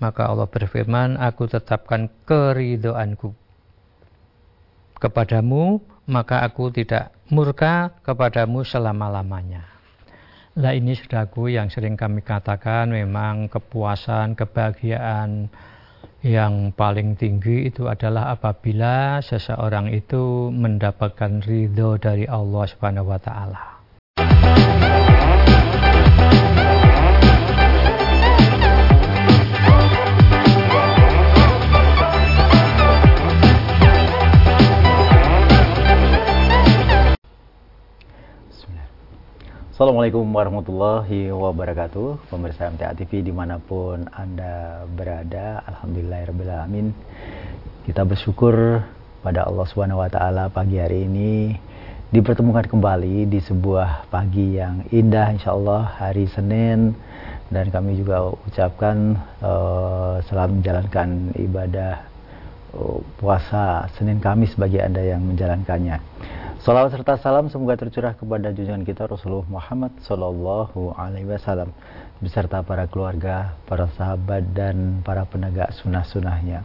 maka Allah berfirman, aku tetapkan keridoanku kepadamu, maka aku tidak murka kepadamu selama-lamanya. Lah ini saudaraku yang sering kami katakan memang kepuasan, kebahagiaan yang paling tinggi itu adalah apabila seseorang itu mendapatkan ridho dari Allah Subhanahu wa taala. Assalamualaikum warahmatullahi wabarakatuh. Pemirsa MTA TV di mana pun Anda berada Alhamdulillahirrahmanirrahim Kita bersyukur pada Allah SWT pagi hari ini Dipertemukan kembali di sebuah pagi yang indah Insya Allah hari Senin. Dan kami juga ucapkan uh, Selamat menjalankan ibadah puasa Senin Kamis bagi Anda yang menjalankannya Salawat serta salam semoga tercurah kepada junjungan kita Rasulullah Muhammad Sallallahu Alaihi Wasallam beserta para keluarga, para sahabat dan para penegak sunnah-sunnahnya.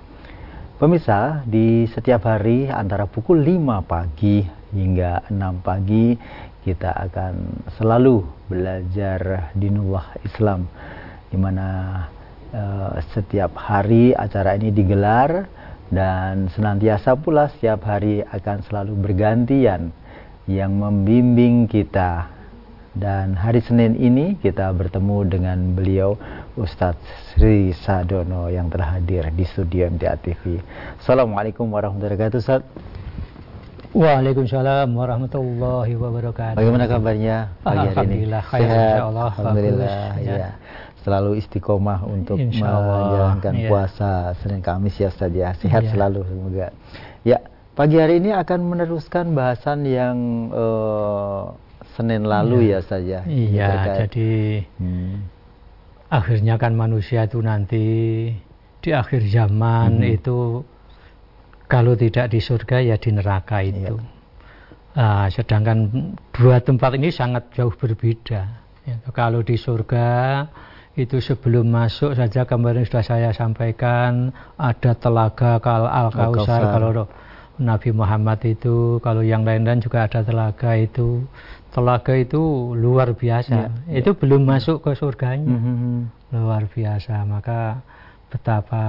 Pemirsa, di setiap hari antara pukul 5 pagi hingga 6 pagi kita akan selalu belajar dinullah Islam di mana uh, setiap hari acara ini digelar dan senantiasa pula setiap hari akan selalu bergantian yang membimbing kita dan hari Senin ini kita bertemu dengan beliau Ustadz Sri Sadono yang telah hadir di studio MTA TV. Assalamualaikum warahmatullahi wabarakatuh Ustaz. Waalaikumsalam warahmatullahi wabarakatuh. Bagaimana kabarnya pagi hari ini? Alhamdulillah, Sehat. Alhamdulillah. Ya selalu istiqomah untuk menjalankan ya. puasa Senin Kamis ya Ustaz ya. Sehat ya. selalu semoga. Ya, pagi hari ini akan meneruskan bahasan yang uh, Senin lalu ya, ya ya. Iya, jadi hmm. akhirnya kan manusia itu nanti di akhir zaman hmm. itu kalau tidak di surga ya di neraka iya. itu. Ya. Uh, sedangkan dua tempat ini sangat jauh berbeda. Ya, kalau di surga itu sebelum masuk saja kemarin sudah saya sampaikan ada telaga kal al kausar kalau Nabi Muhammad itu kalau yang lain-lain juga ada telaga itu. Telaga itu luar biasa. Ya, itu ya. belum masuk ke surganya. Mm -hmm. luar biasa. Maka betapa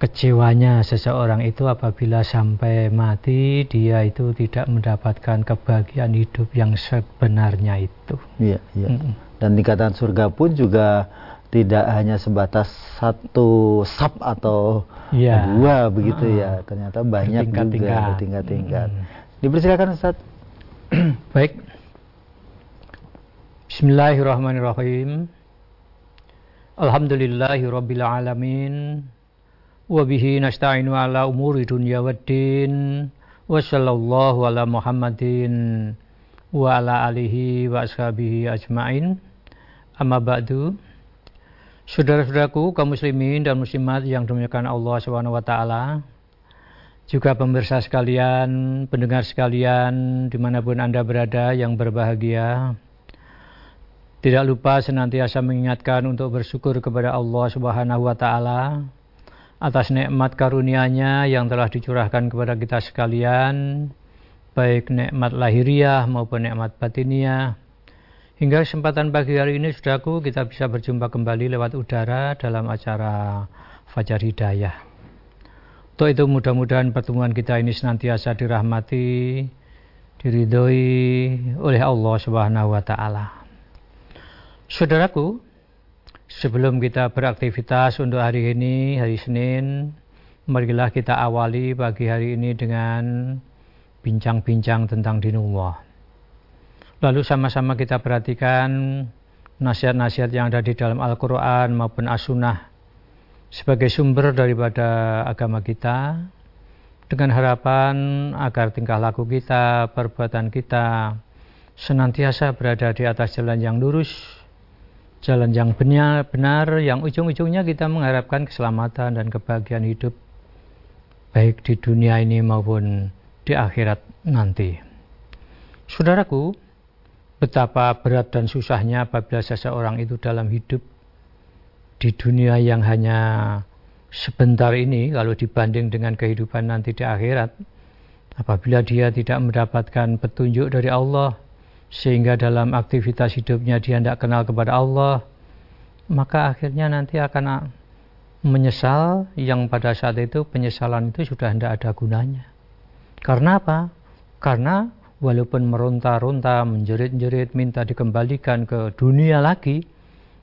kecewanya seseorang itu apabila sampai mati dia itu tidak mendapatkan kebahagiaan hidup yang sebenarnya itu. Iya, iya. Mm -mm. Dan tingkatan surga pun juga tidak hanya sebatas satu sub atau ya. dua begitu ah. ya. Ternyata banyak juga bertingkat-tingkat. Hmm. Dipersilakan Ustaz. Baik. Bismillahirrahmanirrahim. Alhamdulillahi rabbil alamin. Ala umuri dunya waddin. Wa sallallahu ala Muhammadin wa ala alihi wa ashabihi ajmain. Amma ba'du. Saudara-saudaraku kaum muslimin dan muslimat yang dimuliakan Allah Subhanahu wa taala. Juga pemirsa sekalian, pendengar sekalian di mana pun Anda berada yang berbahagia. Tidak lupa senantiasa mengingatkan untuk bersyukur kepada Allah Subhanahu wa taala atas nikmat karunia-Nya yang telah dicurahkan kepada kita sekalian, baik nikmat lahiriah maupun nikmat batiniah Hingga kesempatan pagi hari ini, saudaraku, kita bisa berjumpa kembali lewat udara dalam acara Fajar Hidayah. Untuk itu mudah-mudahan pertemuan kita ini senantiasa dirahmati, diridhoi oleh Allah Subhanahu wa taala. Saudaraku, sebelum kita beraktivitas untuk hari ini, hari Senin, marilah kita awali pagi hari ini dengan bincang-bincang tentang dinullah. Lalu sama-sama kita perhatikan nasihat-nasihat yang ada di dalam Al-Quran maupun As-Sunnah sebagai sumber daripada agama kita dengan harapan agar tingkah laku kita, perbuatan kita senantiasa berada di atas jalan yang lurus, jalan yang benar, benar yang ujung-ujungnya kita mengharapkan keselamatan dan kebahagiaan hidup baik di dunia ini maupun di akhirat nanti. Saudaraku, betapa berat dan susahnya apabila seseorang itu dalam hidup di dunia yang hanya sebentar ini kalau dibanding dengan kehidupan nanti di akhirat apabila dia tidak mendapatkan petunjuk dari Allah sehingga dalam aktivitas hidupnya dia tidak kenal kepada Allah maka akhirnya nanti akan menyesal yang pada saat itu penyesalan itu sudah tidak ada gunanya karena apa? karena walaupun meronta-ronta menjerit-jerit minta dikembalikan ke dunia lagi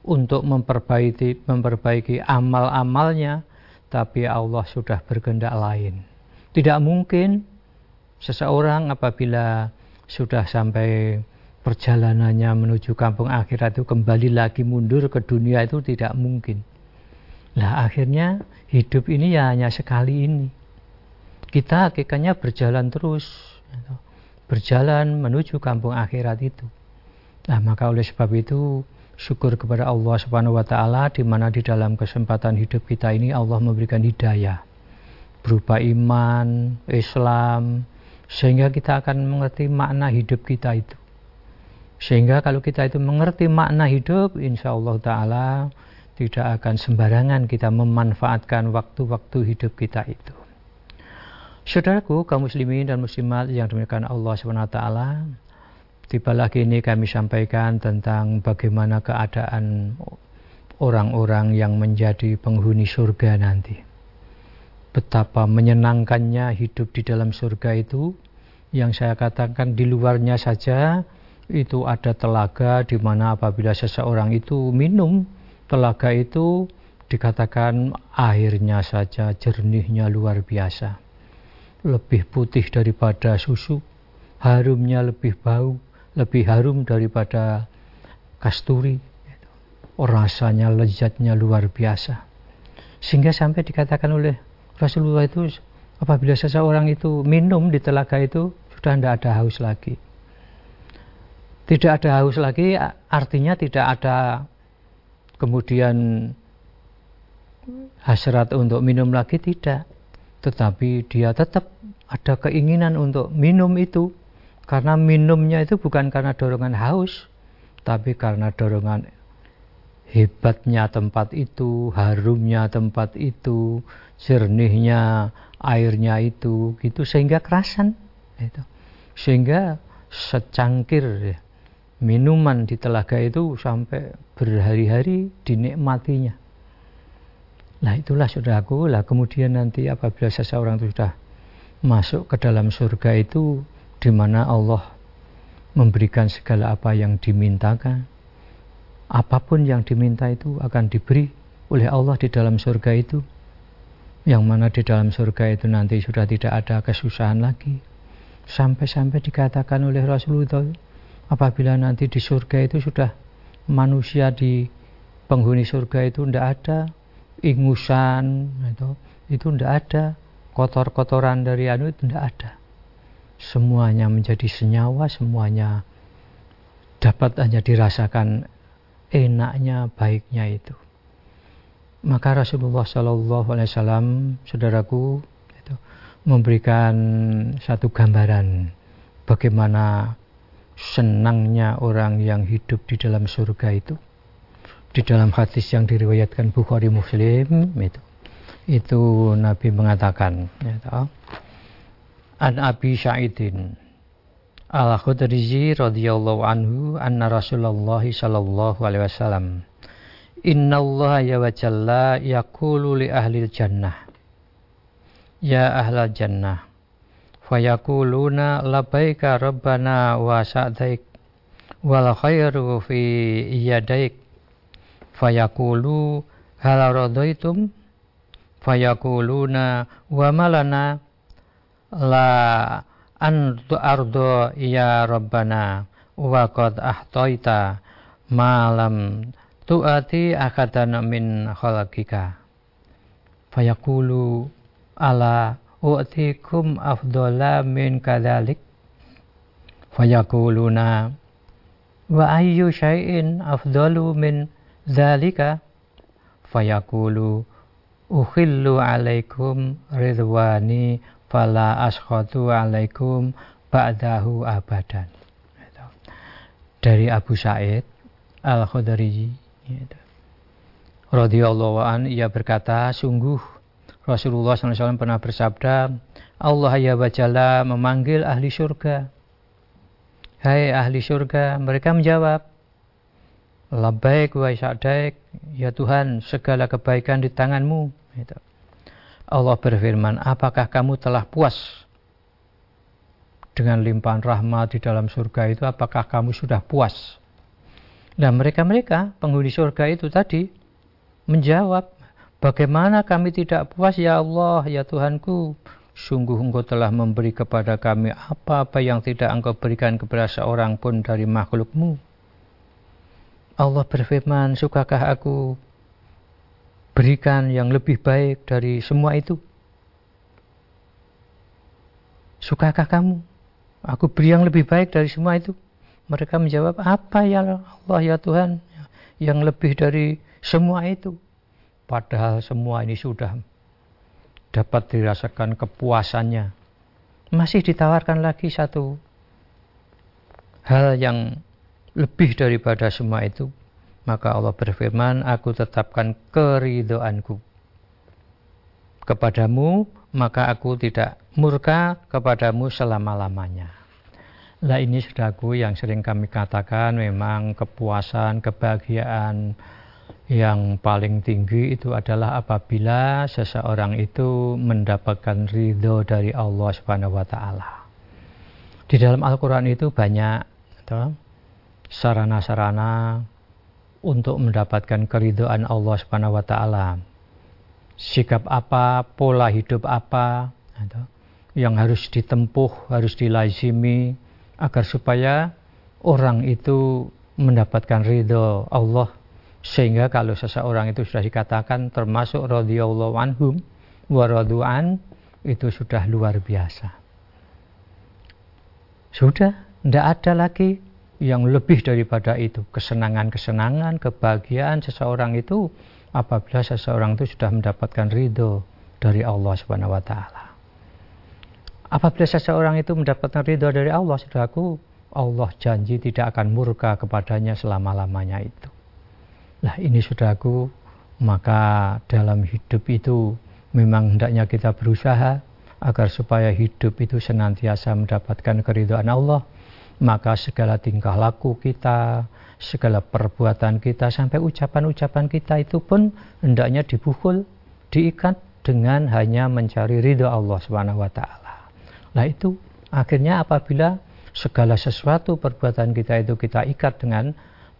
untuk memperbaiki memperbaiki amal-amalnya tapi Allah sudah berkehendak lain. Tidak mungkin seseorang apabila sudah sampai perjalanannya menuju kampung akhirat itu kembali lagi mundur ke dunia itu tidak mungkin. Nah akhirnya hidup ini ya hanya sekali ini. Kita hakikatnya berjalan terus, berjalan menuju kampung akhirat itu. Nah maka oleh sebab itu syukur kepada Allah Subhanahu wa taala di mana di dalam kesempatan hidup kita ini Allah memberikan hidayah berupa iman, Islam sehingga kita akan mengerti makna hidup kita itu. Sehingga kalau kita itu mengerti makna hidup, insya Allah Ta'ala tidak akan sembarangan kita memanfaatkan waktu-waktu hidup kita itu. Saudaraku, kaum muslimin dan muslimat yang dimuliakan Allah SWT, Tiba lagi ini kami sampaikan tentang bagaimana keadaan orang-orang yang menjadi penghuni surga nanti. Betapa menyenangkannya hidup di dalam surga itu, yang saya katakan di luarnya saja itu ada telaga di mana apabila seseorang itu minum telaga itu dikatakan airnya saja jernihnya luar biasa. Lebih putih daripada susu, harumnya lebih bau, lebih harum daripada kasturi. Rasanya, lezatnya luar biasa. Sehingga sampai dikatakan oleh Rasulullah itu apabila seseorang itu minum di telaga itu sudah tidak ada haus lagi. Tidak ada haus lagi artinya tidak ada kemudian hasrat untuk minum lagi tidak. Tetapi dia tetap ada keinginan untuk minum itu karena minumnya itu bukan karena dorongan haus, tapi karena dorongan hebatnya tempat itu, harumnya tempat itu, jernihnya airnya itu, gitu sehingga kerasan, itu. sehingga secangkir ya, minuman di telaga itu sampai berhari-hari dinikmatinya. Nah itulah saudaraku, lah kemudian nanti apabila seseorang itu sudah masuk ke dalam surga itu di mana Allah memberikan segala apa yang dimintakan. Apa pun yang diminta itu akan diberi oleh Allah di dalam surga itu. Yang mana di dalam surga itu nanti sudah tidak ada kesusahan lagi. Sampai-sampai dikatakan oleh Rasulullah apabila nanti di surga itu sudah manusia di penghuni surga itu tidak ada ingusan itu itu tidak ada kotor-kotoran dari anu itu tidak ada semuanya menjadi senyawa, semuanya dapat hanya dirasakan enaknya, baiknya itu. Maka Rasulullah Shallallahu Alaihi Wasallam, saudaraku, itu, memberikan satu gambaran bagaimana senangnya orang yang hidup di dalam surga itu. Di dalam hadis yang diriwayatkan Bukhari Muslim itu, itu Nabi mengatakan, ya, An Abi Sa'idin Al-Khudrizi radhiyallahu anhu anna Rasulullah sallallahu alaihi wasallam Inna Allah ya wa jalla yaqulu li ahli jannah Ya ahla jannah fayaquluna labbaika rabbana wa sa'daik wal khairu fi yadaik. Fayaqulu hal radaitum? Fayaquluna wa malana la antu ardo ya rabbana wa qad ahtaita malam tuati akadan min khalaqika fayaqulu ala u'tikum afdala min kadhalik fayaquluna wa ayyu syai'in afdalu min dhalika fayaqulu ukhillu alaikum ridwani fala askhatu alaikum ba'dahu abadan dari Abu Sa'id Al-Khudri radhiyallahu an ia berkata, sungguh Rasulullah SAW pernah bersabda, Allah ya bacala memanggil ahli surga. Hai ahli surga, mereka menjawab, Labbaik wa sa'daik, ya Tuhan, segala kebaikan di tanganmu. Gitu. Allah berfirman, apakah kamu telah puas dengan limpahan rahmat di dalam surga itu? Apakah kamu sudah puas? Dan mereka-mereka penghuni surga itu tadi menjawab, bagaimana kami tidak puas ya Allah, ya Tuhanku, sungguh engkau telah memberi kepada kami apa-apa yang tidak engkau berikan kepada seorang pun dari makhlukmu. Allah berfirman, sukakah aku berikan yang lebih baik dari semua itu? Sukakah kamu? Aku beri yang lebih baik dari semua itu. Mereka menjawab, apa ya Allah ya Tuhan yang lebih dari semua itu? Padahal semua ini sudah dapat dirasakan kepuasannya. Masih ditawarkan lagi satu hal yang lebih daripada semua itu maka Allah berfirman, aku tetapkan keridoanku kepadamu, maka aku tidak murka kepadamu selama-lamanya. Nah ini saudaraku yang sering kami katakan memang kepuasan, kebahagiaan yang paling tinggi itu adalah apabila seseorang itu mendapatkan ridho dari Allah Subhanahu wa taala. Di dalam Al-Qur'an itu banyak sarana-sarana untuk mendapatkan keridhaan Allah Subhanahu wa taala. Sikap apa, pola hidup apa yang harus ditempuh, harus dilazimi agar supaya orang itu mendapatkan ridho Allah sehingga kalau seseorang itu sudah dikatakan termasuk radhiyallahu anhum wa radu'an itu sudah luar biasa. Sudah, tidak ada lagi yang lebih daripada itu kesenangan-kesenangan kebahagiaan seseorang itu apabila seseorang itu sudah mendapatkan ridho dari Allah Subhanahu wa taala. Apabila seseorang itu mendapatkan ridho dari Allah, Saudaraku, Allah janji tidak akan murka kepadanya selama-lamanya itu. Nah, ini Saudaraku, maka dalam hidup itu memang hendaknya kita berusaha agar supaya hidup itu senantiasa mendapatkan keridhaan Allah maka segala tingkah laku kita, segala perbuatan kita, sampai ucapan-ucapan kita itu pun hendaknya dibukul, diikat dengan hanya mencari ridho Allah Subhanahu wa taala. Nah itu akhirnya apabila segala sesuatu perbuatan kita itu kita ikat dengan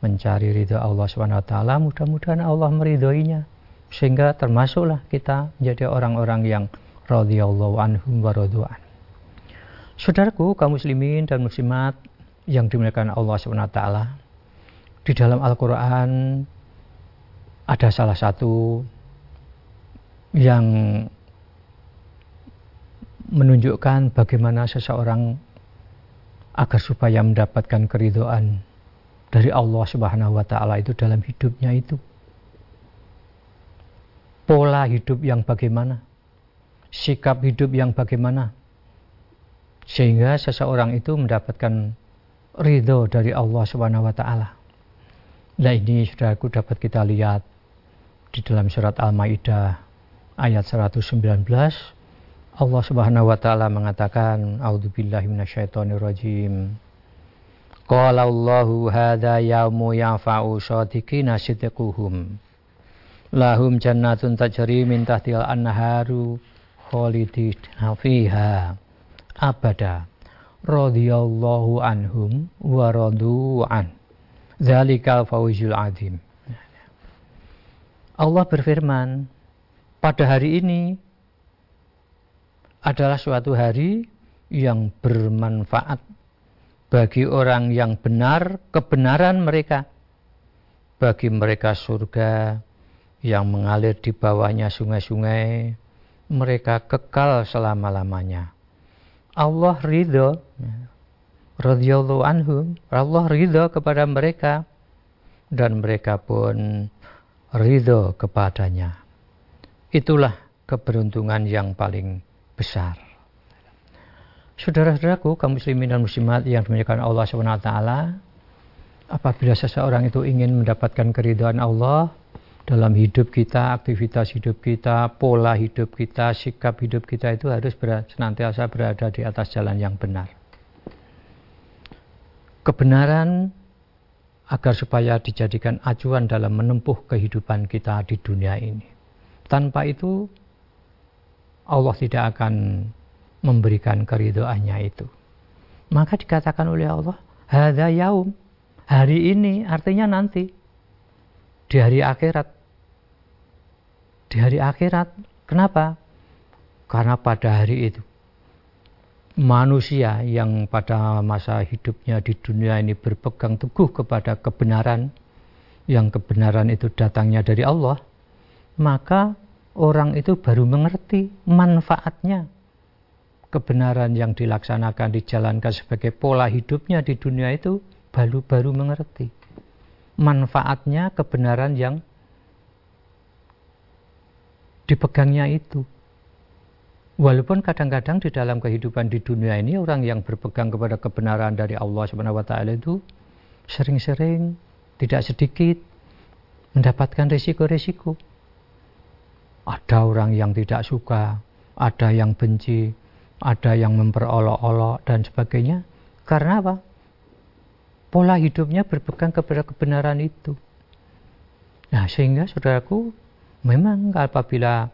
mencari ridho Allah taala, mudah-mudahan Allah meridhoinya. Sehingga termasuklah kita menjadi orang-orang yang radhiyallahu anhum wa Saudaraku kaum muslimin dan muslimat yang dimuliakan Allah SWT di dalam Al-Quran ada salah satu yang menunjukkan bagaimana seseorang agar supaya mendapatkan keridoan dari Allah Subhanahu wa taala itu dalam hidupnya itu. Pola hidup yang bagaimana? Sikap hidup yang bagaimana? sehingga seseorang itu mendapatkan ridho dari Allah Subhanahu wa taala. Nah ini saudaraku dapat kita lihat di dalam surat Al-Maidah ayat 119 Allah Subhanahu wa taala mengatakan a'udzubillahi minasyaitonirrajim Qala Allahu hadza yaumu yanfa'u shadiqina sidquhum. Lahum jannatun tajri min tahtil anharu khalidina fiha. Abada. Radhiyallahu anhum wa radu an. Zalikal fawzul azim. Allah berfirman pada hari ini adalah suatu hari yang bermanfaat bagi orang yang benar kebenaran mereka. Bagi mereka surga yang mengalir di bawahnya sungai-sungai mereka kekal selama-lamanya. Allah ridho radhiyallahu anhum Allah ridho kepada mereka dan mereka pun ridho kepadanya. Itulah keberuntungan yang paling besar Saudara-saudaraku, kaum muslimin dan muslimat yang dimuliakan Allah SWT, apabila seseorang itu ingin mendapatkan keridhaan Allah, dalam hidup kita, aktivitas hidup kita, pola hidup kita, sikap hidup kita itu harus ber senantiasa berada di atas jalan yang benar. Kebenaran agar supaya dijadikan acuan dalam menempuh kehidupan kita di dunia ini. Tanpa itu Allah tidak akan memberikan keridoannya itu. Maka dikatakan oleh Allah, Hada yaum, hari ini artinya nanti, di hari akhirat di hari akhirat. Kenapa? Karena pada hari itu manusia yang pada masa hidupnya di dunia ini berpegang teguh kepada kebenaran, yang kebenaran itu datangnya dari Allah, maka orang itu baru mengerti manfaatnya kebenaran yang dilaksanakan dijalankan sebagai pola hidupnya di dunia itu baru baru mengerti manfaatnya kebenaran yang dipegangnya itu. Walaupun kadang-kadang di dalam kehidupan di dunia ini orang yang berpegang kepada kebenaran dari Allah Subhanahu wa taala itu sering-sering tidak sedikit mendapatkan risiko-risiko. Ada orang yang tidak suka, ada yang benci, ada yang memperolok-olok dan sebagainya. Karena apa? Pola hidupnya berpegang kepada kebenaran itu. Nah, sehingga saudaraku, Memang apabila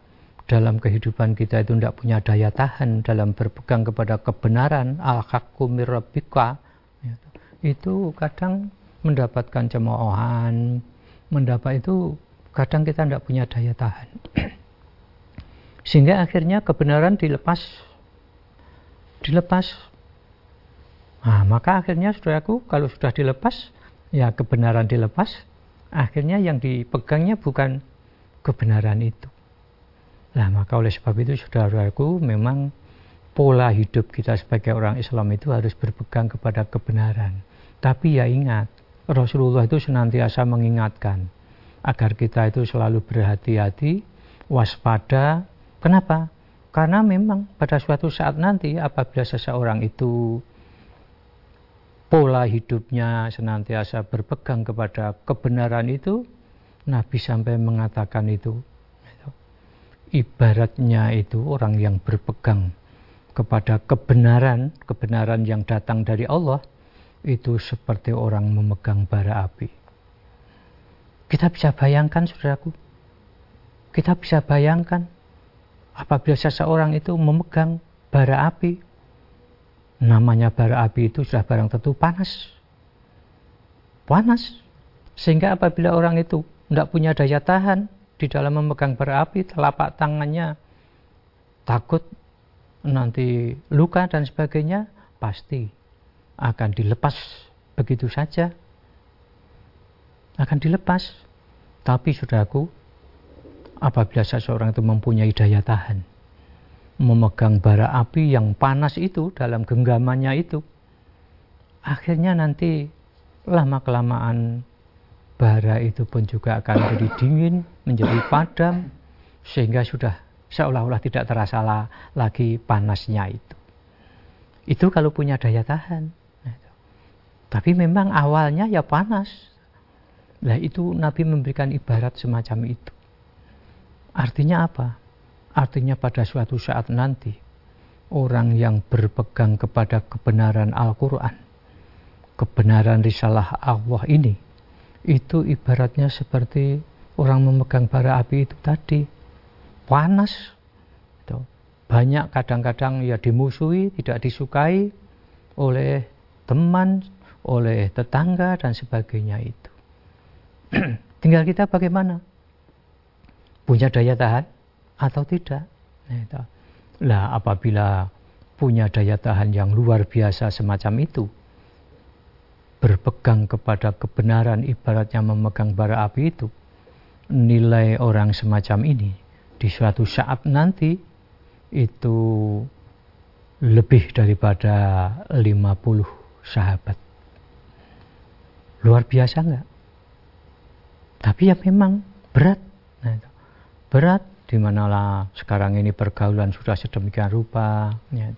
dalam kehidupan kita itu tidak punya daya tahan dalam berpegang kepada kebenaran al-haqqu ya, itu kadang mendapatkan cemoohan mendapat itu kadang kita tidak punya daya tahan sehingga akhirnya kebenaran dilepas dilepas nah, maka akhirnya saudaraku kalau sudah dilepas ya kebenaran dilepas akhirnya yang dipegangnya bukan kebenaran itu. Nah, maka oleh sebab itu saudaraku memang pola hidup kita sebagai orang Islam itu harus berpegang kepada kebenaran. Tapi ya ingat, Rasulullah itu senantiasa mengingatkan agar kita itu selalu berhati-hati, waspada. Kenapa? Karena memang pada suatu saat nanti apabila seseorang itu pola hidupnya senantiasa berpegang kepada kebenaran itu, Nabi sampai mengatakan itu ibaratnya itu orang yang berpegang kepada kebenaran, kebenaran yang datang dari Allah itu seperti orang memegang bara api. Kita bisa bayangkan saudaraku, kita bisa bayangkan apabila seseorang itu memegang bara api, namanya bara api itu sudah barang tentu panas. Panas. Sehingga apabila orang itu tidak punya daya tahan di dalam memegang berapi, telapak tangannya takut nanti luka dan sebagainya, pasti akan dilepas begitu saja. Akan dilepas. Tapi saudaraku, apabila seseorang itu mempunyai daya tahan, memegang bara api yang panas itu dalam genggamannya itu, akhirnya nanti lama-kelamaan bara itu pun juga akan menjadi dingin, menjadi padam, sehingga sudah seolah-olah tidak terasa lagi panasnya itu. Itu kalau punya daya tahan. Tapi memang awalnya ya panas. Nah itu Nabi memberikan ibarat semacam itu. Artinya apa? Artinya pada suatu saat nanti orang yang berpegang kepada kebenaran Al-Quran, kebenaran risalah Allah ini, itu ibaratnya seperti orang memegang bara api itu tadi. Panas. Banyak kadang-kadang ya dimusuhi tidak disukai oleh teman oleh tetangga dan sebagainya itu. Tinggal kita bagaimana punya daya tahan atau tidak? Nah, itu. lah apabila punya daya tahan yang luar biasa semacam itu berpegang kepada kebenaran ibaratnya memegang bara api itu nilai orang semacam ini di suatu saat nanti itu lebih daripada 50 sahabat. Luar biasa enggak tapi ya memang berat. Nah, berat di mana sekarang ini pergaulan sudah sedemikian rupa ya,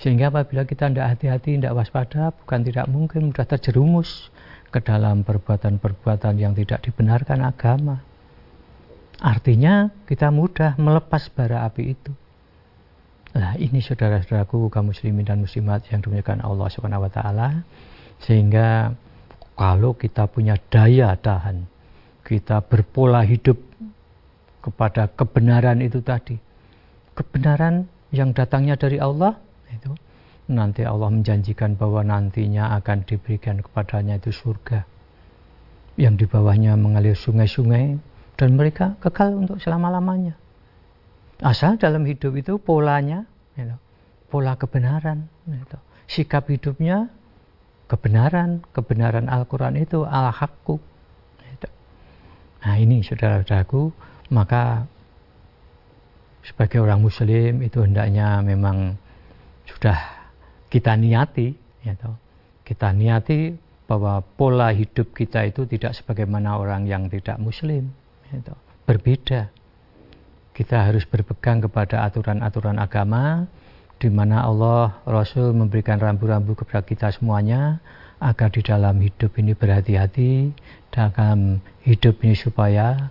sehingga apabila kita tidak hati-hati, tidak waspada, bukan tidak mungkin mudah terjerumus ke dalam perbuatan-perbuatan yang tidak dibenarkan agama. Artinya kita mudah melepas bara api itu. Nah ini saudara-saudaraku kaum muslimin dan muslimat yang dimuliakan Allah Subhanahu wa taala sehingga kalau kita punya daya tahan, kita berpola hidup kepada kebenaran itu tadi. Kebenaran yang datangnya dari Allah itu nanti Allah menjanjikan bahwa nantinya akan diberikan kepadanya itu surga yang di bawahnya mengalir sungai-sungai dan mereka kekal untuk selama-lamanya. Asal dalam hidup itu polanya, you pola kebenaran, you sikap hidupnya kebenaran, kebenaran Al-Quran itu al-hakku. Nah ini saudara-saudaraku, maka sebagai orang muslim itu hendaknya memang sudah kita niati, gitu. kita niati bahwa pola hidup kita itu tidak sebagaimana orang yang tidak muslim itu berbeda. Kita harus berpegang kepada aturan-aturan agama di mana Allah Rasul memberikan rambu-rambu kepada kita semuanya agar di dalam hidup ini berhati-hati dalam hidup ini supaya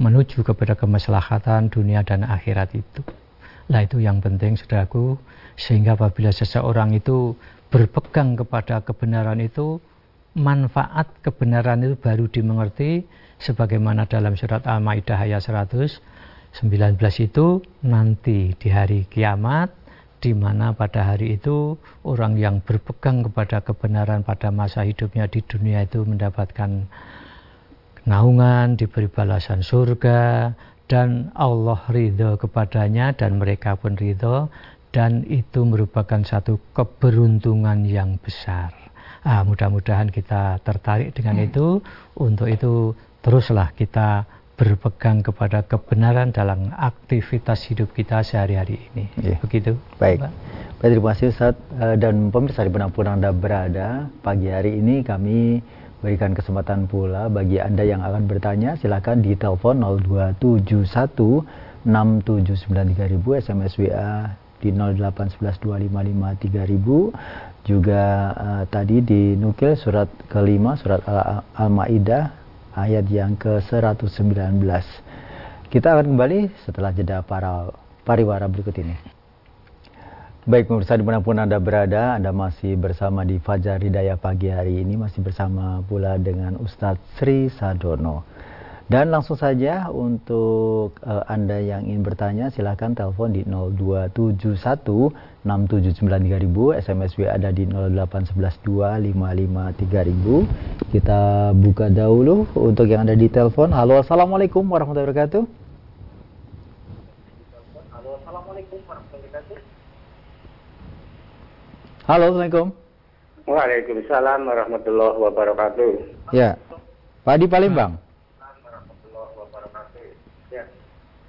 menuju kepada kemaslahatan dunia dan akhirat itu. Lah itu yang penting saudaraku sehingga apabila seseorang itu berpegang kepada kebenaran itu manfaat kebenaran itu baru dimengerti sebagaimana dalam surat Al-Maidah ayat 119 itu nanti di hari kiamat di mana pada hari itu orang yang berpegang kepada kebenaran pada masa hidupnya di dunia itu mendapatkan naungan, diberi balasan surga, dan Allah ridho kepadanya dan mereka pun ridho dan itu merupakan satu keberuntungan yang besar. Ah, mudah-mudahan kita tertarik dengan hmm. itu. Untuk itu teruslah kita berpegang kepada kebenaran dalam aktivitas hidup kita sehari-hari ini. Yeah. Begitu. Baik. Baik, terima kasih Ustaz. Eh, dan pemirsa di pun Anda berada, pagi hari ini kami berikan kesempatan pula bagi Anda yang akan bertanya, silakan di telepon 0271 6793000 SMS WA di 08112553000 juga uh, tadi dinukil surat kelima surat Al-Maidah ayat yang ke-119. Kita akan kembali setelah jeda para pariwara berikut ini. Baik pemirsa di mana pun Anda berada, Anda masih bersama di Fajar Hidayah pagi hari ini, masih bersama pula dengan Ustadz Sri Sadono. Dan langsung saja untuk uh, Anda yang ingin bertanya silahkan telepon di 0271 6793000 SMS WA ada di 08112553000 Kita buka dahulu untuk yang ada di telepon. Halo Assalamualaikum warahmatullahi wabarakatuh. Halo Assalamualaikum warahmatullahi wabarakatuh. Halo Assalamualaikum. Waalaikumsalam warahmatullahi wabarakatuh. Ya. Pak di Palembang.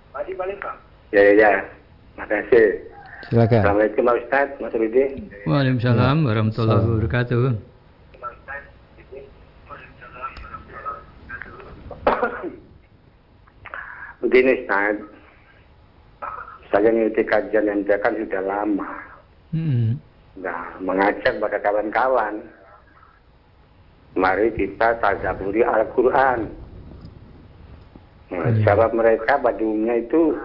Pak Palembang. Ya, ya, ya. Makasih. Silakan. Assalamualaikum Pak Ustaz, Mas Rudi. Waalaikumsalam warahmatullahi wabarakatuh. Begini Ustaz, saya mengikuti kajian yang kan sudah lama. Hmm. Nah, mengajak pada kawan-kawan, mari kita tadaburi Al-Quran. Nah. Jawab mereka pada umumnya itu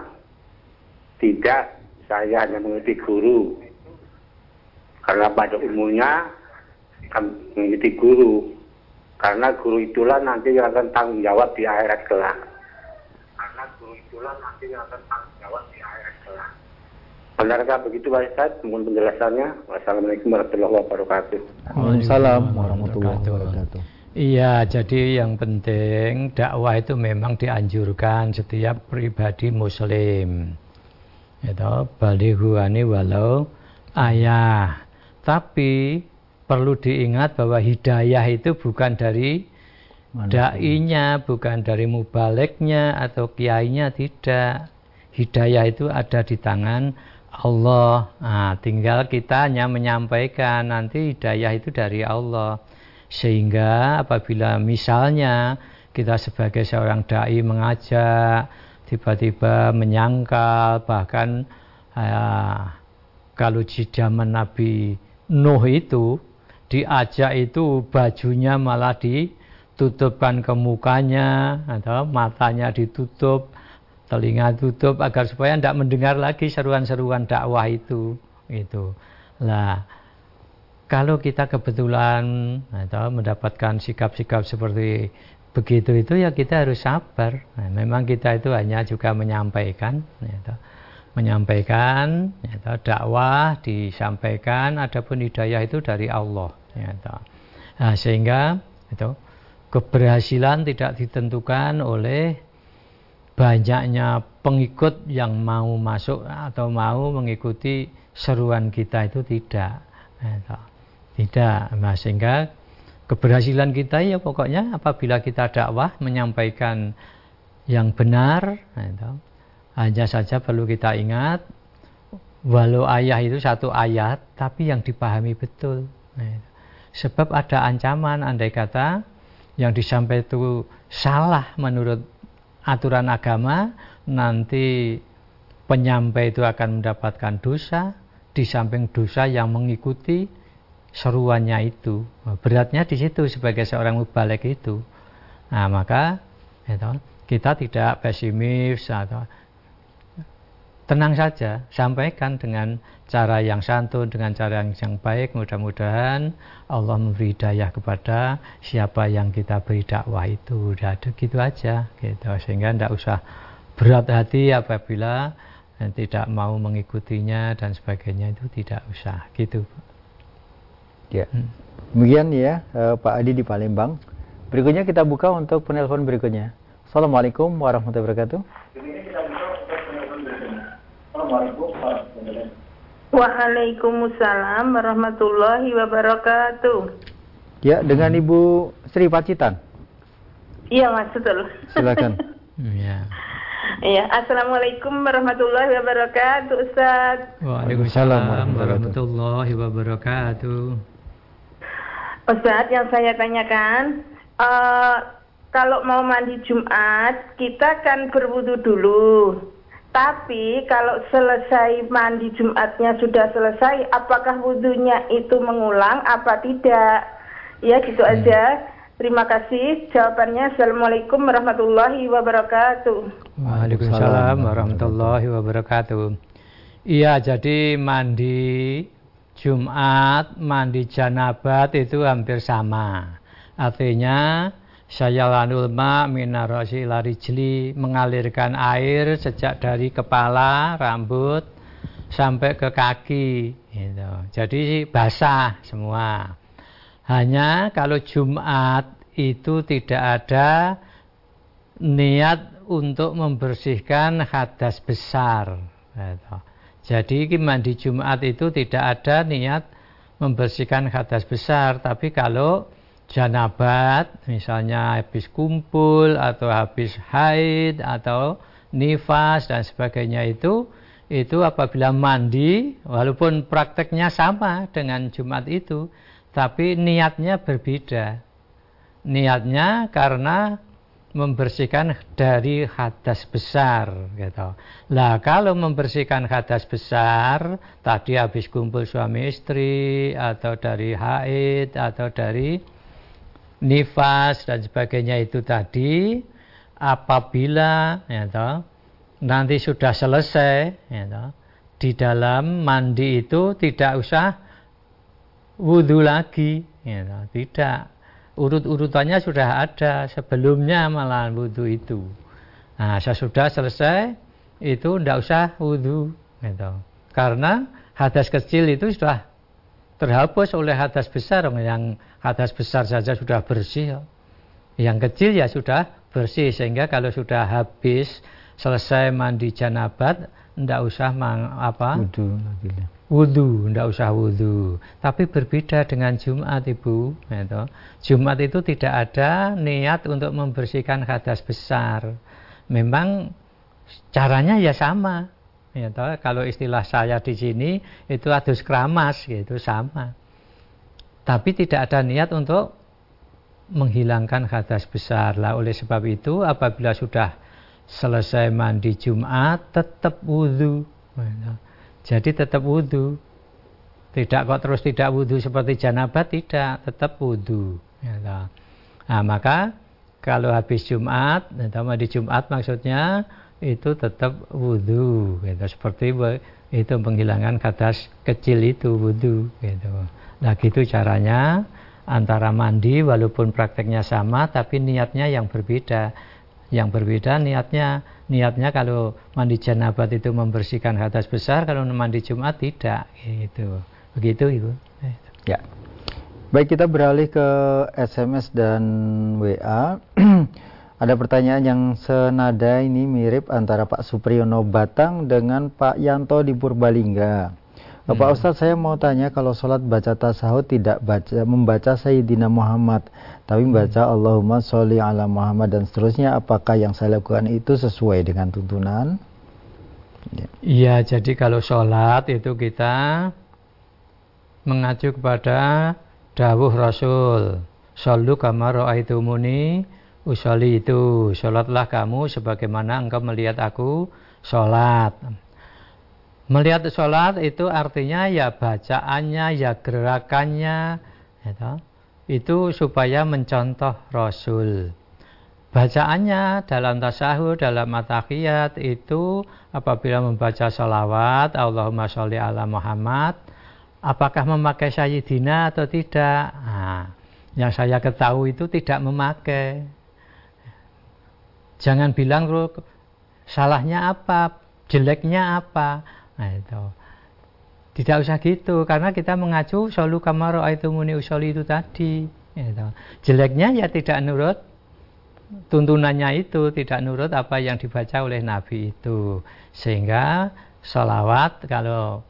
tidak saya hanya mengikuti guru. Karena pada umumnya mengikuti guru. Karena guru itulah nanti yang akan tanggung jawab di akhirat kelak. Karena guru itulah nanti yang akan tanggung jawab di. Benarkah begitu Pak Ustaz? Mohon penjelasannya. Wassalamualaikum warahmatullahi wabarakatuh. Waalaikumsalam warahmatullahi wabarakatuh. Iya, jadi yang penting dakwah itu memang dianjurkan setiap pribadi muslim. Itu baliguani walau ayah. Tapi perlu diingat bahwa hidayah itu bukan dari dai-nya, bukan dari mubaliknya atau kiainya tidak. Hidayah itu ada di tangan Allah. Nah, tinggal kita hanya menyampaikan nanti hidayah itu dari Allah. Sehingga apabila misalnya kita sebagai seorang dai mengajak tiba-tiba menyangkal bahkan uh, kalau di zaman Nabi Nuh itu diajak itu bajunya malah ditutupkan ke mukanya atau matanya ditutup telinga tutup agar supaya tidak mendengar lagi seruan-seruan dakwah itu itu lah kalau kita kebetulan atau mendapatkan sikap-sikap seperti begitu itu ya kita harus sabar nah, memang kita itu hanya juga menyampaikan gitu. menyampaikan gitu, dakwah disampaikan adapun hidayah itu dari Allah gitu. nah, sehingga itu keberhasilan tidak ditentukan oleh banyaknya pengikut yang mau masuk atau mau mengikuti seruan kita itu tidak. Tidak nah, sehingga keberhasilan kita ya pokoknya apabila kita dakwah menyampaikan yang benar hanya saja perlu kita ingat walau ayah itu satu ayat tapi yang dipahami betul. Sebab ada ancaman andai kata yang disampaikan itu salah menurut aturan agama nanti penyampai itu akan mendapatkan dosa di samping dosa yang mengikuti seruannya itu. Beratnya di situ sebagai seorang mubalik itu. Nah maka itu, kita tidak pesimis atau tenang saja sampaikan dengan cara yang santun dengan cara yang, yang baik. Mudah-mudahan Allah memberi hidayah kepada siapa yang kita beri dakwah itu. Udah gitu aja gitu. Sehingga tidak usah berat hati apabila tidak mau mengikutinya dan sebagainya. Itu tidak usah gitu. Ya. Hmm. demikian ya eh, Pak Adi di Palembang. Berikutnya kita buka untuk penelpon berikutnya. Assalamualaikum warahmatullahi wabarakatuh Assalamualaikum warahmatullahi wabarakatuh Waalaikumsalam warahmatullahi wabarakatuh. Ya, dengan Ibu Sri Pacitan. Iya, Mas, betul. Silakan. Iya. Iya, Assalamualaikum warahmatullahi wabarakatuh, Ustaz. Waalaikumsalam warahmatullahi wabarakatuh. Ustaz, yang saya tanyakan, uh, kalau mau mandi Jumat, kita kan berwudu dulu. Tapi kalau selesai mandi Jumatnya sudah selesai, apakah wudhunya itu mengulang apa tidak? Ya gitu hmm. aja. Terima kasih. Jawabannya Assalamualaikum warahmatullahi wabarakatuh. Waalaikumsalam warahmatullahi wabarakatuh. Iya, jadi mandi Jumat, mandi janabat itu hampir sama. Artinya saya lanul ma minarasi larijli mengalirkan air sejak dari kepala, rambut sampai ke kaki. Gitu. Jadi basah semua. Hanya kalau Jumat itu tidak ada niat untuk membersihkan hadas besar. Gitu. Jadi mandi Jumat itu tidak ada niat membersihkan hadas besar, tapi kalau janabat misalnya habis kumpul atau habis haid atau nifas dan sebagainya itu itu apabila mandi walaupun prakteknya sama dengan Jumat itu tapi niatnya berbeda niatnya karena membersihkan dari hadas besar gitu. Lah kalau membersihkan hadas besar tadi habis kumpul suami istri atau dari haid atau dari nifas dan sebagainya itu tadi apabila ya toh, nanti sudah selesai ya toh, di dalam mandi itu tidak usah wudhu lagi ya toh, tidak urut-urutannya sudah ada sebelumnya malah wudhu itu nah sesudah selesai itu tidak usah wudhu gitu. karena hadas kecil itu sudah terhapus oleh hadas besar yang hadas besar saja sudah bersih yang kecil ya sudah bersih sehingga kalau sudah habis selesai mandi janabat tidak usah mang, apa? Wudhu wudhu tidak usah wudhu tapi berbeda dengan Jumat ibu. Itu. Jumat itu tidak ada niat untuk membersihkan hadas besar. Memang caranya ya sama. Ya, toh, kalau istilah saya di sini itu adus keramas gitu. Sama. Tapi tidak ada niat untuk menghilangkan hadas besar. Lah oleh sebab itu apabila sudah selesai mandi Jumat tetap wudhu. Jadi tetap wudhu. Tidak kok terus tidak wudhu seperti janabat tidak, tetap wudhu. Ya, nah maka kalau habis Jumat, di Jumat maksudnya itu tetap wudhu gitu. seperti itu menghilangkan kata kecil itu wudhu gitu. Nah gitu caranya antara mandi walaupun prakteknya sama tapi niatnya yang berbeda. Yang berbeda niatnya niatnya kalau mandi janabat itu membersihkan hadas besar, kalau mandi Jumat tidak gitu. Begitu Ibu. Ya. Baik kita beralih ke SMS dan WA. Ada pertanyaan yang senada ini mirip antara Pak Supriyono Batang dengan Pak Yanto di Purbalingga. Hmm. Pak Ustadz saya mau tanya kalau sholat baca tasahud tidak baca membaca Sayyidina Muhammad tapi hmm. membaca Allahumma sholli ala Muhammad dan seterusnya apakah yang saya lakukan itu sesuai dengan tuntunan? Ya. Iya ya, jadi kalau sholat itu kita mengacu kepada dawuh Rasul. Sallu kama muni usoli itu sholatlah kamu sebagaimana engkau melihat aku sholat melihat sholat itu artinya ya bacaannya ya gerakannya gitu. itu supaya mencontoh Rasul bacaannya dalam tasahud dalam matahiyat itu apabila membaca sholawat Allahumma sholli ala Muhammad apakah memakai Sayyidina atau tidak nah, yang saya ketahui itu tidak memakai Jangan bilang salahnya apa, jeleknya apa. Nah, itu. Tidak usah gitu karena kita mengacu solu kamaro itu muni usoli itu tadi. Gitu. Jeleknya ya tidak nurut tuntunannya itu, tidak nurut apa yang dibaca oleh Nabi itu. Sehingga sholawat kalau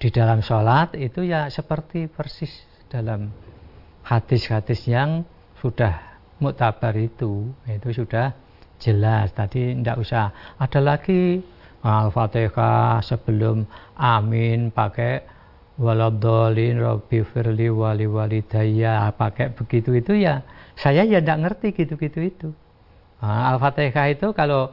di dalam sholat itu ya seperti persis dalam hadis-hadis yang sudah muktabar itu itu sudah jelas tadi tidak usah ada lagi al-fatihah sebelum amin pakai waladolin robbi firli wali walidaya pakai begitu itu ya saya ya tidak ngerti gitu-gitu itu. Nah, al-fatihah itu kalau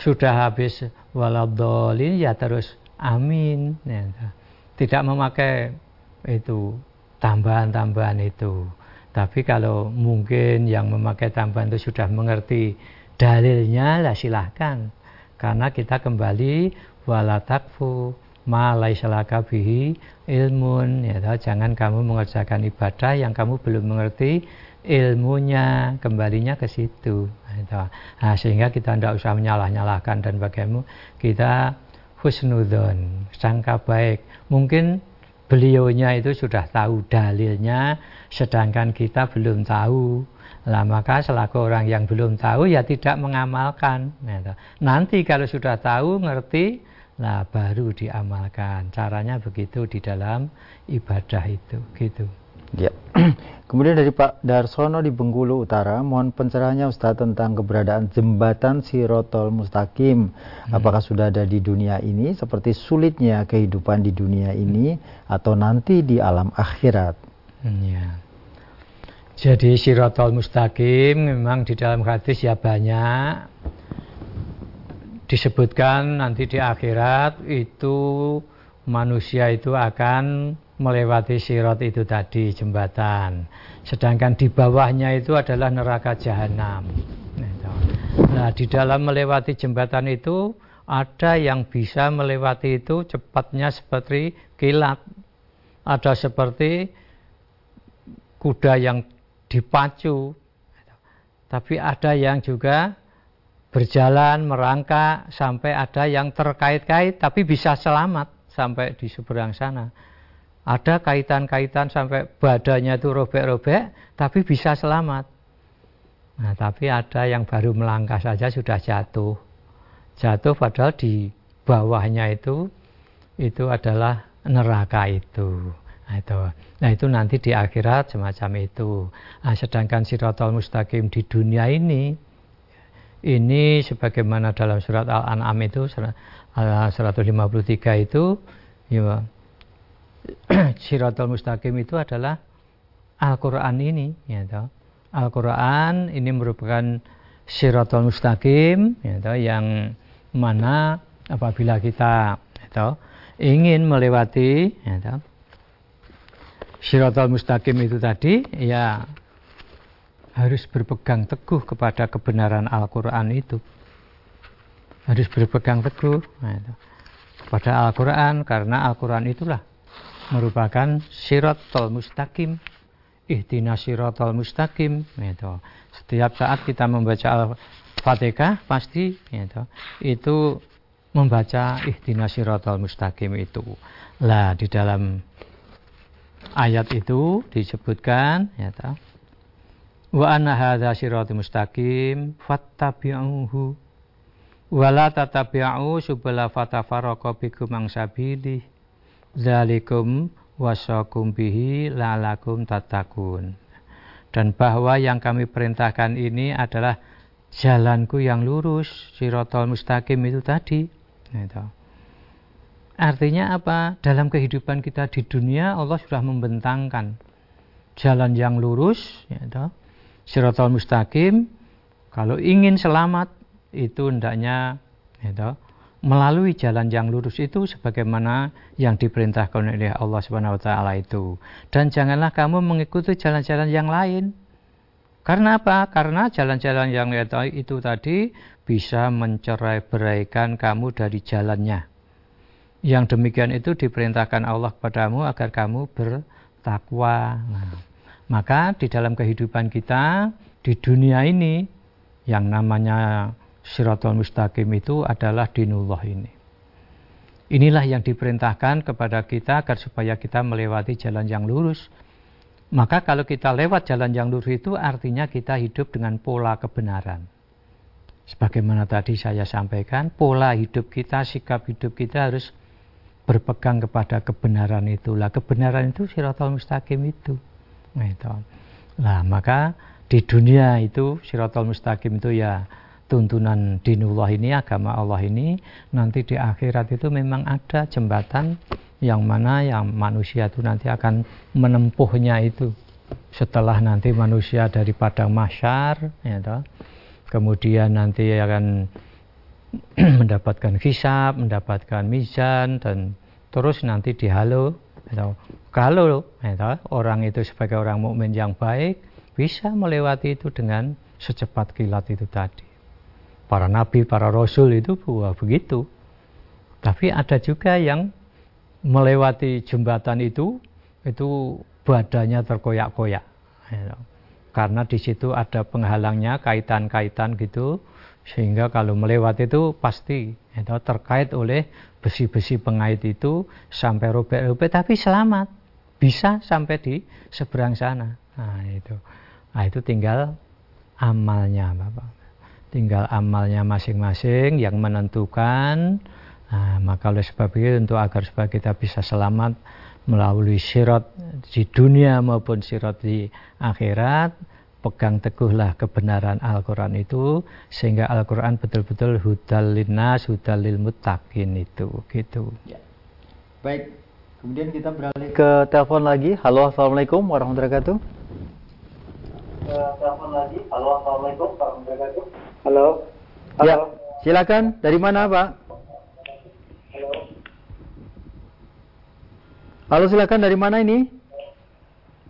sudah habis waladolin ya terus amin. Ya, tidak memakai itu tambahan-tambahan itu. Tapi kalau mungkin yang memakai tambahan itu sudah mengerti dalilnya, lah silahkan. Karena kita kembali walatakfu malai salaka bihi ilmun. Ya, jangan kamu mengerjakan ibadah yang kamu belum mengerti ilmunya. Kembalinya ke situ. Ya, nah, sehingga kita tidak usah menyalah-nyalahkan dan bagaimana kita husnudon, sangka baik. Mungkin beliaunya itu sudah tahu dalilnya sedangkan kita belum tahu lah maka selaku orang yang belum tahu ya tidak mengamalkan nah, nanti kalau sudah tahu ngerti lah baru diamalkan caranya begitu di dalam ibadah itu gitu Ya. Kemudian dari Pak Darsono di Bengkulu Utara, mohon pencerahannya Ustaz tentang keberadaan jembatan Sirotol Mustaqim. Hmm. Apakah sudah ada di dunia ini seperti sulitnya kehidupan di dunia ini atau nanti di alam akhirat? Hmm, ya. Jadi Sirotol Mustaqim memang di dalam hadis ya banyak. Disebutkan nanti di akhirat itu manusia itu akan melewati sirot itu tadi jembatan. Sedangkan di bawahnya itu adalah neraka jahanam. Nah di dalam melewati jembatan itu ada yang bisa melewati itu cepatnya seperti kilat. Ada seperti kuda yang dipacu tapi ada yang juga berjalan merangkak sampai ada yang terkait-kait tapi bisa selamat sampai di seberang sana ada kaitan-kaitan sampai badannya itu robek-robek, tapi bisa selamat. Nah, tapi ada yang baru melangkah saja sudah jatuh. Jatuh padahal di bawahnya itu itu adalah neraka itu. Nah itu, nah itu nanti di akhirat semacam itu. Nah, sedangkan sirotol mustaqim di dunia ini, ini sebagaimana dalam surat Al-An'am itu 153 itu, ya, Siratul Mustaqim itu adalah Al-Quran ini ya Al-Quran ini merupakan Siratul Mustaqim ya yang mana apabila kita ya ingin melewati ya Siratul Mustaqim itu tadi ya harus berpegang teguh kepada kebenaran Al-Quran itu harus berpegang teguh nah, itu. pada Al-Quran karena Al-Quran itulah merupakan siratul mustaqim ihtina siratul mustaqim itu. setiap saat kita membaca Al-Fatihah pasti itu, itu membaca ihtina siratul mustaqim itu lah di dalam ayat itu disebutkan ya ta, wa anna hadza siratul mustaqim fattabi'uhu. Wala tatabi'u subala fatafarraqa bikum ang sabili. Zalikum wasakum bihi lalakum tatakun dan bahwa yang kami perintahkan ini adalah jalanku yang lurus sirotol mustaqim itu tadi. Itu. Artinya apa dalam kehidupan kita di dunia Allah sudah membentangkan jalan yang lurus itu. sirotol mustaqim kalau ingin selamat itu hendaknya itu, melalui jalan yang lurus itu sebagaimana yang diperintahkan oleh Allah Subhanahu wa taala itu. Dan janganlah kamu mengikuti jalan-jalan yang lain. Karena apa? Karena jalan-jalan yang itu tadi bisa mencerai-beraikan kamu dari jalannya. Yang demikian itu diperintahkan Allah kepadamu agar kamu bertakwa. Nah, maka di dalam kehidupan kita di dunia ini yang namanya Siratul Mustaqim itu adalah dinullah ini. Inilah yang diperintahkan kepada kita agar supaya kita melewati jalan yang lurus. Maka kalau kita lewat jalan yang lurus itu artinya kita hidup dengan pola kebenaran. Sebagaimana tadi saya sampaikan, pola hidup kita, sikap hidup kita harus berpegang kepada kebenaran itulah. Kebenaran itu siratul mustaqim itu. Nah, itu. Nah, maka di dunia itu siratul mustaqim itu ya tuntunan dinullah ini, agama Allah ini, nanti di akhirat itu memang ada jembatan yang mana yang manusia itu nanti akan menempuhnya itu. Setelah nanti manusia dari padang masyar, ya kemudian nanti akan mendapatkan hisab, mendapatkan mizan, dan terus nanti dihalo. Ya kalau toh, orang itu sebagai orang mukmin yang baik, bisa melewati itu dengan secepat kilat itu tadi para nabi, para rasul itu buah begitu. Tapi ada juga yang melewati jembatan itu, itu badannya terkoyak-koyak. Ya. Karena di situ ada penghalangnya, kaitan-kaitan gitu, sehingga kalau melewati itu pasti itu terkait oleh besi-besi pengait itu sampai robek-robek, tapi selamat, bisa sampai di seberang sana. Nah itu, nah, itu tinggal amalnya, bapak. Tinggal amalnya masing-masing yang menentukan. Nah, maka oleh sebab itu untuk agar supaya kita bisa selamat melalui sirat di dunia maupun sirat di akhirat pegang teguhlah kebenaran Al-Quran itu sehingga Al-Quran betul-betul hudal linnas hudal lil mutakin itu gitu ya. baik kemudian kita beralih ke telepon lagi halo assalamualaikum warahmatullahi wabarakatuh telepon lagi halo assalamualaikum warahmatullahi wabarakatuh Halo. Halo. Ya, silakan. Dari mana, Pak? Halo. Halo, silakan. Dari mana ini?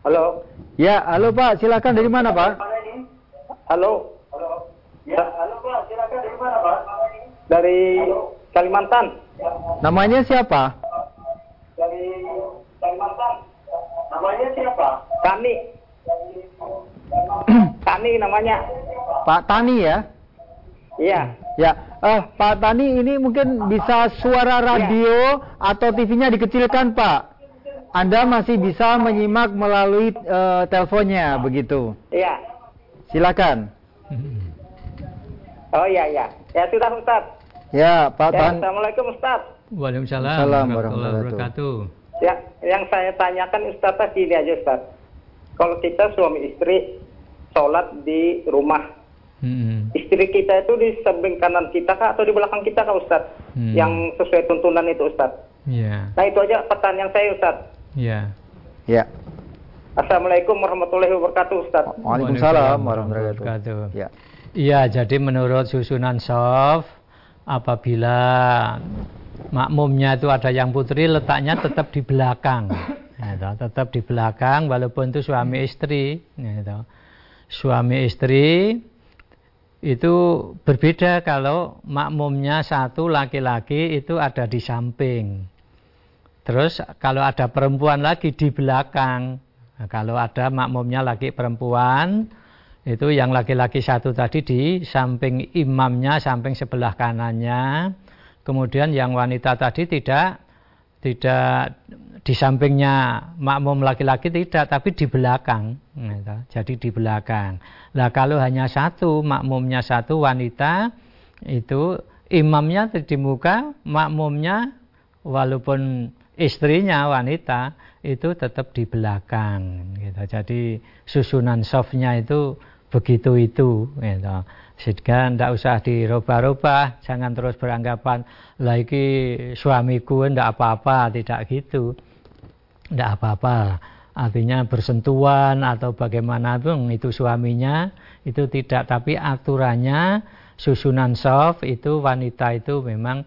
Halo. Ya, halo Pak. Silakan. Dari mana, Pak? Halo. Halo. Ya, halo Pak. Silakan. Dari mana, Pak? Dari Kalimantan. Namanya siapa? Dari Kalimantan. Namanya siapa? Tani. Tani namanya. Pak Tani ya? Iya. Ya, eh Pak Tani ini mungkin bisa suara iya. radio ya. atau TV-nya dikecilkan Pak. Anda masih bisa menyimak melalui uh, teleponnya begitu. Iya. Silakan. Oh iya iya. Ya sudah Ustaz. Ya, Pak ya, Tan. Assalamualaikum Ustaz. Waalaikumsalam warahmatullahi wabarakatuh. Ya, yang saya tanyakan Ustaz tadi ini aja Ustaz. Kalau kita suami istri sholat di rumah Hmm. Istri kita itu di samping kanan kita kah atau di belakang kita kah Ustaz? Hmm. Yang sesuai tuntunan itu Ustaz. Yeah. Nah itu aja pertanyaan saya Ustaz. Iya. Yeah. Ya. Assalamualaikum warahmatullahi wabarakatuh Ustaz. Waalaikumsalam warahmatullahi wabarakatuh. Ya. Iya, jadi menurut susunan soft apabila makmumnya itu ada yang putri letaknya tetap di belakang. Ya, tetap di belakang walaupun itu suami istri. Ya, suami istri itu berbeda kalau makmumnya satu laki-laki itu ada di samping. Terus kalau ada perempuan lagi di belakang. Nah, kalau ada makmumnya laki perempuan, itu yang laki-laki satu tadi di samping imamnya, samping sebelah kanannya. Kemudian yang wanita tadi tidak tidak di sampingnya makmum laki-laki tidak, tapi di belakang. Gitu. Jadi di belakang. Nah kalau hanya satu, makmumnya satu wanita, itu imamnya di muka, makmumnya walaupun istrinya wanita itu tetap di belakang. Gitu. Jadi susunan softnya itu begitu itu. Gitu. Sehingga tidak usah dirubah-rubah, jangan terus beranggapan lagi suamiku tidak apa-apa, tidak gitu tidak apa-apa. Artinya bersentuhan atau bagaimana pun itu suaminya itu tidak. Tapi aturannya susunan soft itu wanita itu memang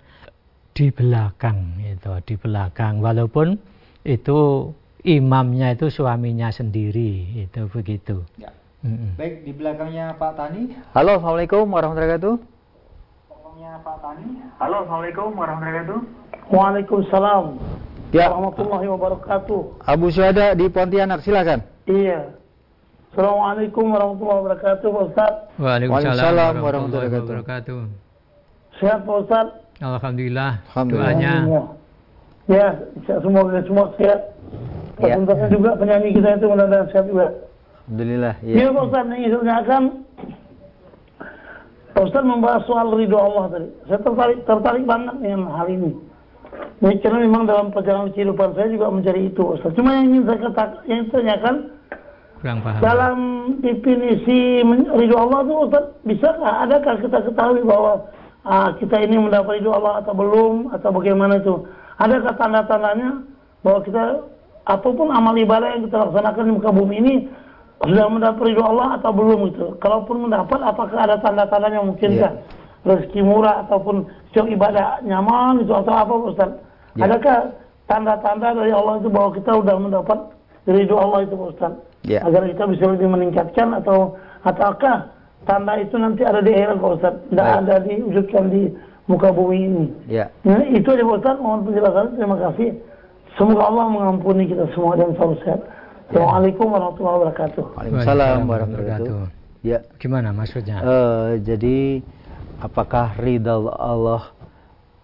di belakang itu di belakang walaupun itu imamnya itu suaminya sendiri itu begitu. Ya. Mm -mm. Baik di belakangnya Pak Tani. Halo, assalamualaikum warahmatullahi wabarakatuh. Belakangnya Pak Tani. Halo, assalamualaikum warahmatullahi wabarakatuh. Waalaikumsalam. Ya. Warahmatullahi wabarakatuh. Abu Syuhada di Pontianak, silakan. Iya. Assalamualaikum warahmatullahi wabarakatuh, Pak Ustaz. Waalaikumsalam warahmatullahi wabarakatuh. Sehat, Pak Ustaz? Alhamdulillah. Alhamdulillah. Doanya. Ya, semoga semua sehat. Ya. Tentunya juga penyanyi kita itu mudah-mudahan sehat juga. Alhamdulillah. Ya, ya Pak Ustaz, ini akan Pak Ustaz membahas soal ridho Allah tadi. Saya tertarik, tertarik banget dengan hal ini. Ini karena memang dalam perjalanan kehidupan saya juga mencari itu Ustaz. Cuma yang ingin saya katakan, yang tanyakan Kurang paham. Dalam definisi ridho Allah itu Ustaz, bisakah, adakah kita ketahui bahwa ah, kita ini mendapat ridho Allah atau belum, atau bagaimana itu? Adakah tanda-tandanya bahwa kita, apa pun amal ibadah yang kita laksanakan di muka bumi ini, sudah mendapat ridho Allah atau belum itu? Kalaupun mendapat, apakah ada tanda-tandanya mungkin yeah rezeki murah ataupun setiap ibadah nyaman itu atau apa Ustaz? Ya. Adakah tanda-tanda dari Allah itu bahwa kita sudah mendapat ridho Allah itu Ustaz? Ya. Agar kita bisa lebih meningkatkan atau ataukah tanda itu nanti ada di akhirat Ustaz? Tidak ada diwujudkan di muka bumi ini. Ya. Nah, itu aja Ustaz, mohon penjelasan. Terima kasih. Semoga Allah mengampuni kita semua dan selalu sehat. Ya. Assalamualaikum warahmatullahi wabarakatuh. Waalaikumsalam warahmatullahi wabarakatuh. Ya. Gimana maksudnya? Uh, jadi apakah ridha Allah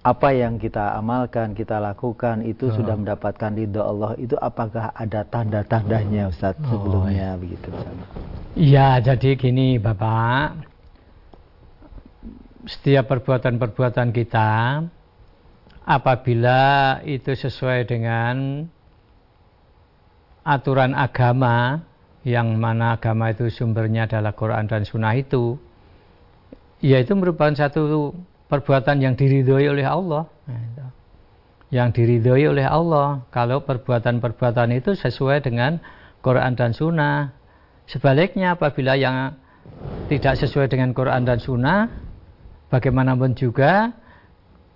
apa yang kita amalkan, kita lakukan itu oh. sudah mendapatkan ridha Allah itu apakah ada tanda-tandanya Ustaz oh, sebelumnya oh, begitu Iya, jadi gini Bapak. Setiap perbuatan-perbuatan kita apabila itu sesuai dengan aturan agama yang mana agama itu sumbernya adalah Quran dan Sunnah itu ya itu merupakan satu perbuatan yang diridhoi oleh Allah. Yang diridhoi oleh Allah kalau perbuatan-perbuatan itu sesuai dengan Quran dan Sunnah. Sebaliknya apabila yang tidak sesuai dengan Quran dan Sunnah, bagaimanapun juga,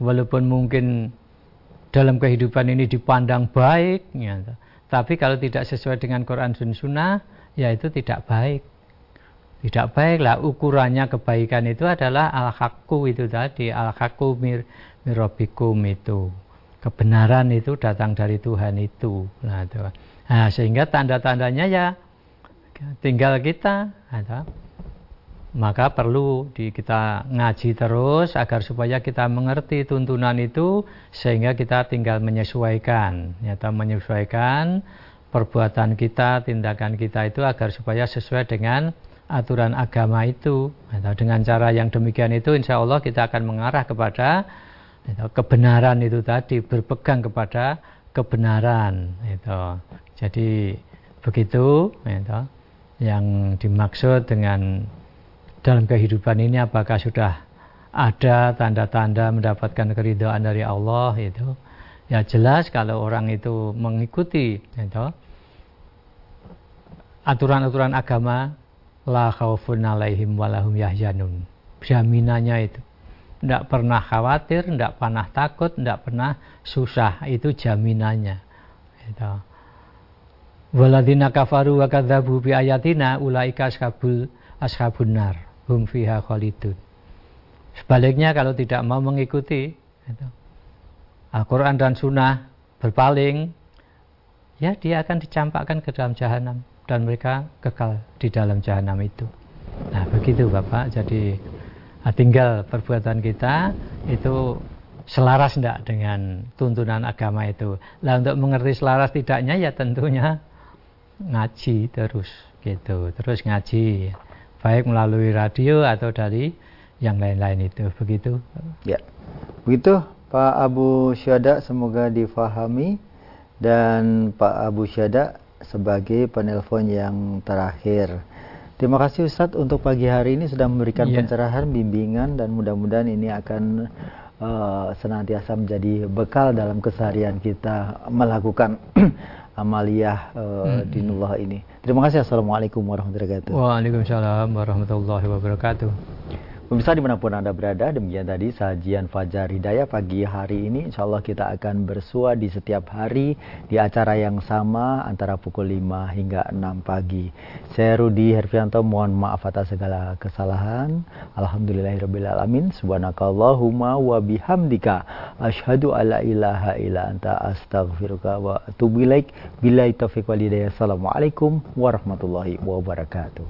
walaupun mungkin dalam kehidupan ini dipandang baik, ya, tapi kalau tidak sesuai dengan Quran dan Sunnah, ya itu tidak baik tidak baiklah ukurannya kebaikan itu adalah al hakku itu tadi al hakku mir mirobikum itu. Kebenaran itu datang dari Tuhan itu. Nah, itu. nah sehingga tanda-tandanya ya tinggal kita atau, maka perlu di kita ngaji terus agar supaya kita mengerti tuntunan itu sehingga kita tinggal menyesuaikan nyata menyesuaikan perbuatan kita tindakan kita itu agar supaya sesuai dengan aturan agama itu. Atau dengan cara yang demikian itu insya Allah kita akan mengarah kepada kebenaran itu tadi berpegang kepada kebenaran itu jadi begitu itu, yang dimaksud dengan dalam kehidupan ini apakah sudah ada tanda-tanda mendapatkan keridhaan dari Allah itu ya jelas kalau orang itu mengikuti itu aturan-aturan agama la khaufun alaihim walahum yahzanun. Jaminannya itu. Tidak pernah khawatir, tidak pernah takut, tidak pernah susah. Itu jaminannya. Itu. Waladina kafaru wa kadzabu bi ayatina ulaika ashabul ashabun nar. hum fiha khalidun. Sebaliknya kalau tidak mau mengikuti Al-Quran dan Sunnah berpaling, ya dia akan dicampakkan ke dalam jahanam dan mereka kekal di dalam jahanam itu. Nah begitu Bapak, jadi nah, tinggal perbuatan kita itu selaras tidak dengan tuntunan agama itu. Lah untuk mengerti selaras tidaknya ya tentunya ngaji terus gitu, terus ngaji baik melalui radio atau dari yang lain-lain itu. Begitu? Ya. Begitu Pak Abu Syada semoga difahami. Dan Pak Abu Syada sebagai penelpon yang terakhir Terima kasih Ustadz untuk pagi hari ini sudah memberikan yeah. pencerahan, bimbingan dan mudah-mudahan ini akan uh, senantiasa menjadi bekal dalam keseharian kita melakukan amaliyah uh, hmm. dinullah ini. Terima kasih. Assalamualaikum warahmatullahi wabarakatuh. Waalaikumsalam warahmatullahi wabarakatuh. Pemirsa di mana pun Anda berada, demikian tadi sajian Fajar Hidayah pagi hari ini. Insya Allah kita akan bersua di setiap hari di acara yang sama antara pukul 5 hingga 6 pagi. Saya Rudi Herfianto, mohon maaf atas segala kesalahan. Alhamdulillahirrahmanirrahim. Subhanakallahumma wa bihamdika. Ashadu ala ilaha ila anta astaghfiruka wa atubu ilaik. Bila taufiq walidayah. Assalamualaikum warahmatullahi wabarakatuh.